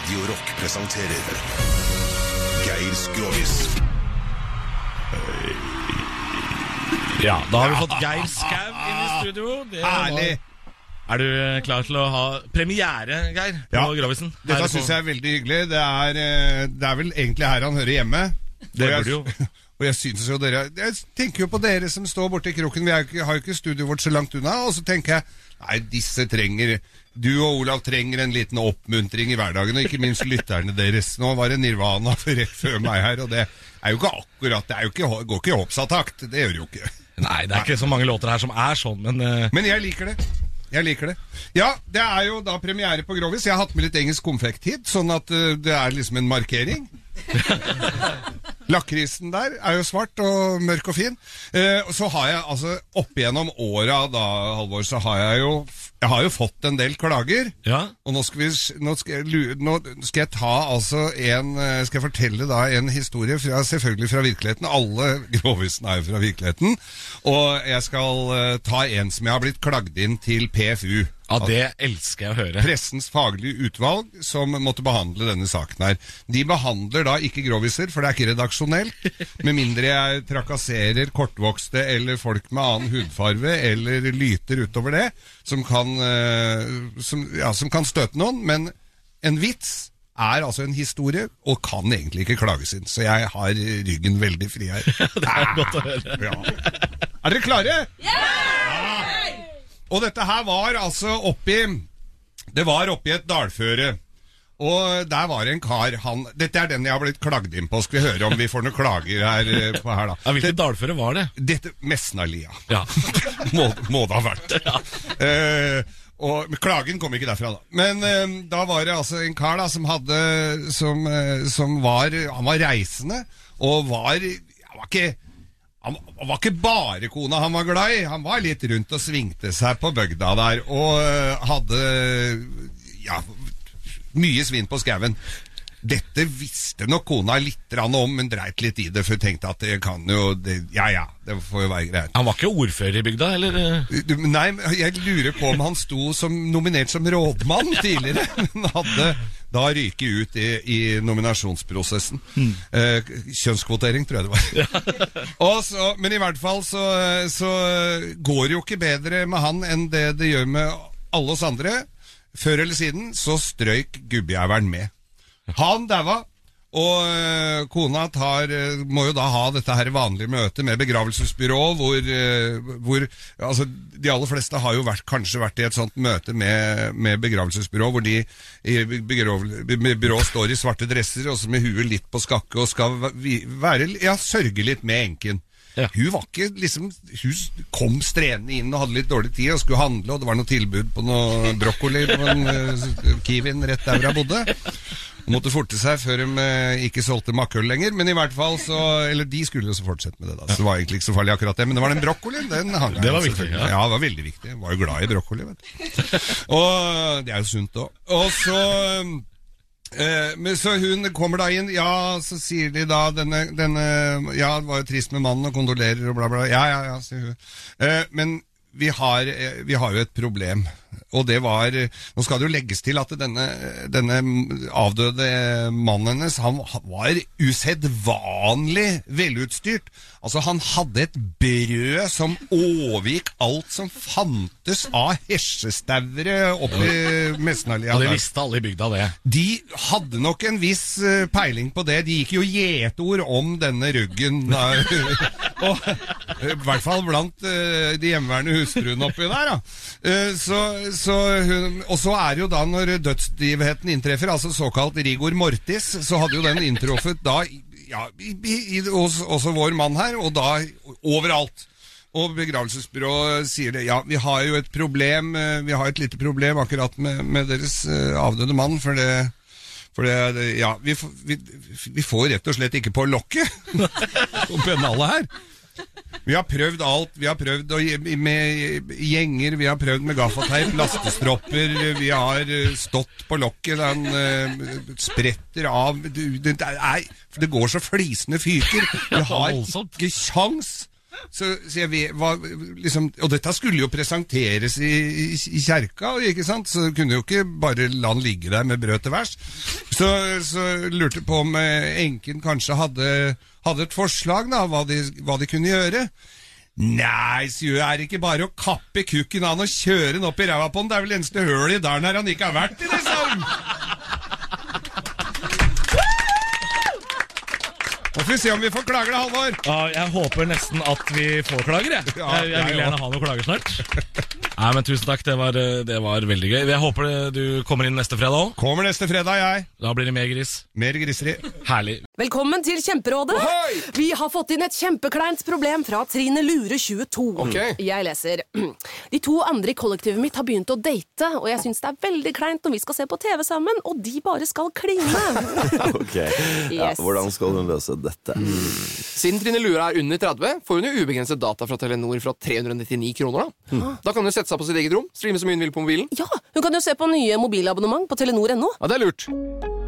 Radio Rock presenterer Geir Skrovis. Ja, da har vi fått Geir Skau inn i studio. Det Herlig! Er du eh, klar til å ha premiere, Geir, på Ja. Grovisen? Dette syns jeg er veldig hyggelig. Det er, eh, det er vel egentlig her han hører hjemme. Det burde jo. Og jeg synes jo dere Jeg tenker jo på dere som står borti kroken. Vi jo har jo ikke studioet vårt så langt unna. Og så tenker jeg Nei, disse trenger Du og Olav trenger en liten oppmuntring i hverdagen, og ikke minst lytterne deres. Nå var det Nirvana for rett før meg her, og det er jo ikke akkurat Det er jo ikke, går ikke i hoppsatakt. Det gjør det jo ikke. Nei, det er ikke så mange låter her som er sånn, men uh... Men jeg liker det. Jeg liker det. Ja, det er jo da premiere på Grovis. Jeg har hatt med litt engelsk konfekt hit, sånn at eh, det er liksom en markering. Lakrisen der er jo svart og mørk og fin. Eh, så har jeg altså opp igjennom åra da, Halvor, så har jeg jo Jeg har jo fått en del klager. ja. Og nå skal, vi, nå, skal jeg, nå skal jeg ta altså en eh, Skal jeg fortelle da en historie fra, selvfølgelig fra virkeligheten. Alle grovisene er jo fra virkeligheten. Og jeg skal eh, ta en som jeg har blitt klagd inn til PFU. Ja, det elsker jeg å høre. Pressens faglige utvalg som måtte behandle denne saken her. De behandler da ikke groviser, for det er ikke redaksjonelt. Med mindre jeg trakasserer kortvokste eller folk med annen hudfarve eller lyter utover det, som kan, eh, som, ja, som kan støte noen. Men en vits er altså en historie, og kan egentlig ikke klages inn. Så jeg har ryggen veldig fri her. Det er godt å høre. Ja. Er dere klare? Ja! Og dette her var altså oppi Det var oppi et dalføre. Og der var det en kar han, Dette er den jeg har blitt klagd inn på. Skal vi høre om vi får noen klager her, eh, på her da. Ja, Hvilket dalføre var det? Dette Mesnalia. Ja. må, må det ha vært. Eh, og Klagen kom ikke derfra, da. Men eh, da var det altså en kar da som hadde Som, eh, som var Han var reisende, og var Han var ikke han var ikke bare kona han var glad i, han var litt rundt og svingte seg på bygda der, og eh, hadde ja, mye svin på skauen. Dette visste nok kona litt om, men dreit litt i det, for hun tenkte at det kan jo det, Ja ja, det får jo være greit. Han var ikke ordfører i bygda, eller? Nei, jeg lurer på om han sto som nominert som rådmann tidligere, men hadde da ryke ut i, i nominasjonsprosessen. Eh, kjønnskvotering, tror jeg det var. Så, men i hvert fall så, så går det jo ikke bedre med han enn det det gjør med alle oss andre. Før eller siden så strøyk gubbjævelen med. Han daua, og øh, kona tar, øh, må jo da ha dette her vanlige møtet med begravelsesbyrå, hvor, øh, hvor altså, de aller fleste har jo vært, kanskje vært i et sånt møte med, med begravelsesbyrå, hvor de i begrav, med byrå står i svarte dresser, og så med huet litt på skakke, og skal være, ja, sørge litt med enken. Ja. Hun var ikke liksom Hun kom strenende inn og hadde litt dårlig tid og skulle handle, og det var noe tilbud på noe brokkoli på en uh, Kiwien rett der hvor jeg bodde. Måtte forte seg før de eh, ikke solgte makkøl lenger, men i hvert fall så Eller de skulle jo så fortsette med det, da, så det var egentlig ikke så farlig akkurat det. Men det var den brokkolien, den hang Det var viktig, ja. Ja, det var veldig viktig. Jeg var jo glad i brokkoli, vet du. Og det er jo sunt òg. Og så Eh, men så hun kommer da inn, ja, så sier de da denne, denne Ja, det var jo trist med mannen og kondolerer og bla, bla. Ja, ja, ja, sier hun. Eh, men vi har, eh, vi har jo et problem. Og det var Nå skal det jo legges til at denne, denne avdøde mannen hennes, han var usedvanlig velutstyrt. Altså, han hadde et brød som overgikk alt som fantes av hesjestauere oppi Messenallia. Og det visste alle i bygda, det. De hadde nok en viss eh, peiling på det. De gikk jo gjetord om denne ruggen. og, eh, I hvert fall blant eh, de hjemmeværende hustruene oppi der. Da. Så, så hun, og så er jo da, når dødsstivheten inntreffer, altså såkalt rigor mortis, så hadde jo den inntruffet da ja, i, i, hos også vår mann her, og da overalt. Og begravelsesbyrået sier det. Ja, vi har jo et problem, eh, vi har et lite problem akkurat med, med deres eh, avdøde mann, for det for det, ja, vi, vi, vi får rett og slett ikke på lokket på pennalet her. Vi har prøvd alt. Vi har prøvd å, med gjenger, vi har prøvd med gaffateip, lastestropper, vi har eh, stått på lokket, den eh, spretter av du, det, er, det går så flisende fyker. Vi har ikke kjangs. Så, sier vi hva, liksom, og dette skulle jo presenteres i, i, i kjerka, ikke sant? så kunne jo ikke bare la den ligge der med brød til værs. Så, så lurte på om eh, enken kanskje hadde, hadde et forslag, da, hva de, hva de kunne gjøre. Nei, sier hun, er det ikke bare å kappe kukken av og kjøre den opp i ræva på den? Det er vel eneste hølet i dalen her han ikke har vært i, liksom! Får vi se om vi får klager da, Halvor. Ja, jeg håper nesten at vi får klager, jeg. Ja, jeg, jeg jeg vil gjerne ha noen klager snart. Nei, men Tusen takk, det var, eh, det var veldig gøy. Jeg håper du kommer inn neste fredag òg. Kommer neste fredag, jeg. Da blir det mer gris. Mer griseri. Herlig. Velkommen til Kjemperådet. Ohoi! Vi har fått inn et kjempekleint problem fra Trine Lure 22. Ok. Jeg leser. De to andre i kollektivet mitt har begynt å date, og jeg syns det er veldig kleint når vi skal se på TV sammen, og de bare skal kline. Ok, ja, Hvordan skal hun løse dette? Siden Trine Lure er under 30, får hun jo ubegrenset data fra Telenor fra 399 kroner. Da Da kan hun sette seg på sitt eget rom, streame så mye hun vil på mobilen. Ja, hun kan jo se på nye mobilabonnement på telenor.no. Ja, det er lurt.